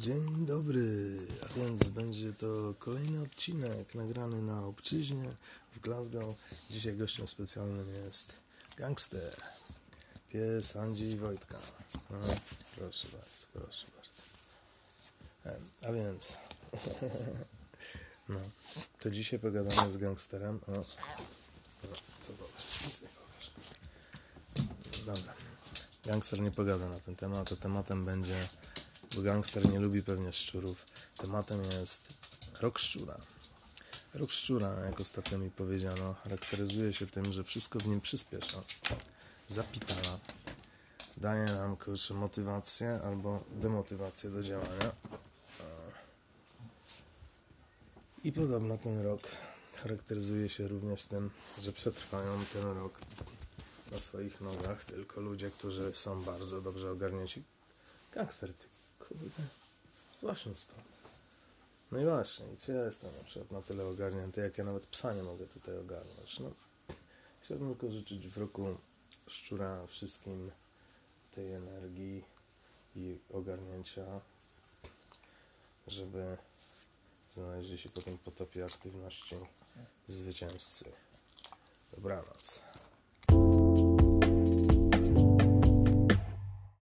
Dzień dobry, a więc będzie to kolejny odcinek nagrany na obczyźnie w Glasgow. Dzisiaj gościem specjalnym jest gangster, pies Andzi i Wojtka. No, proszę bardzo, proszę bardzo. A więc, no, to dzisiaj pogadamy z gangsterem o... Co powiesz? Nic nie powiesz. Dobra. Gangster nie pogada na ten temat, a tematem będzie, bo gangster nie lubi pewnie szczurów. Tematem jest rok szczura. Rok szczura, jak ostatnio mi powiedziano, charakteryzuje się tym, że wszystko w nim przyspiesza, zapitala, daje nam kurczę motywację albo demotywację do działania. I podobno ten rok charakteryzuje się również tym, że przetrwają ten rok na swoich nogach tylko ludzie, którzy są bardzo dobrze ogarnięci. Gangster, ty kurde, właśnie stąd. No i właśnie, i czy ja jestem na przykład na tyle ogarnięty, jak ja nawet psa nie mogę tutaj ogarnąć. No, chciałbym tylko życzyć w roku szczura wszystkim tej energii i ogarnięcia, żeby znaleźli się po tym potopie aktywności zwycięzcy. Dobranoc.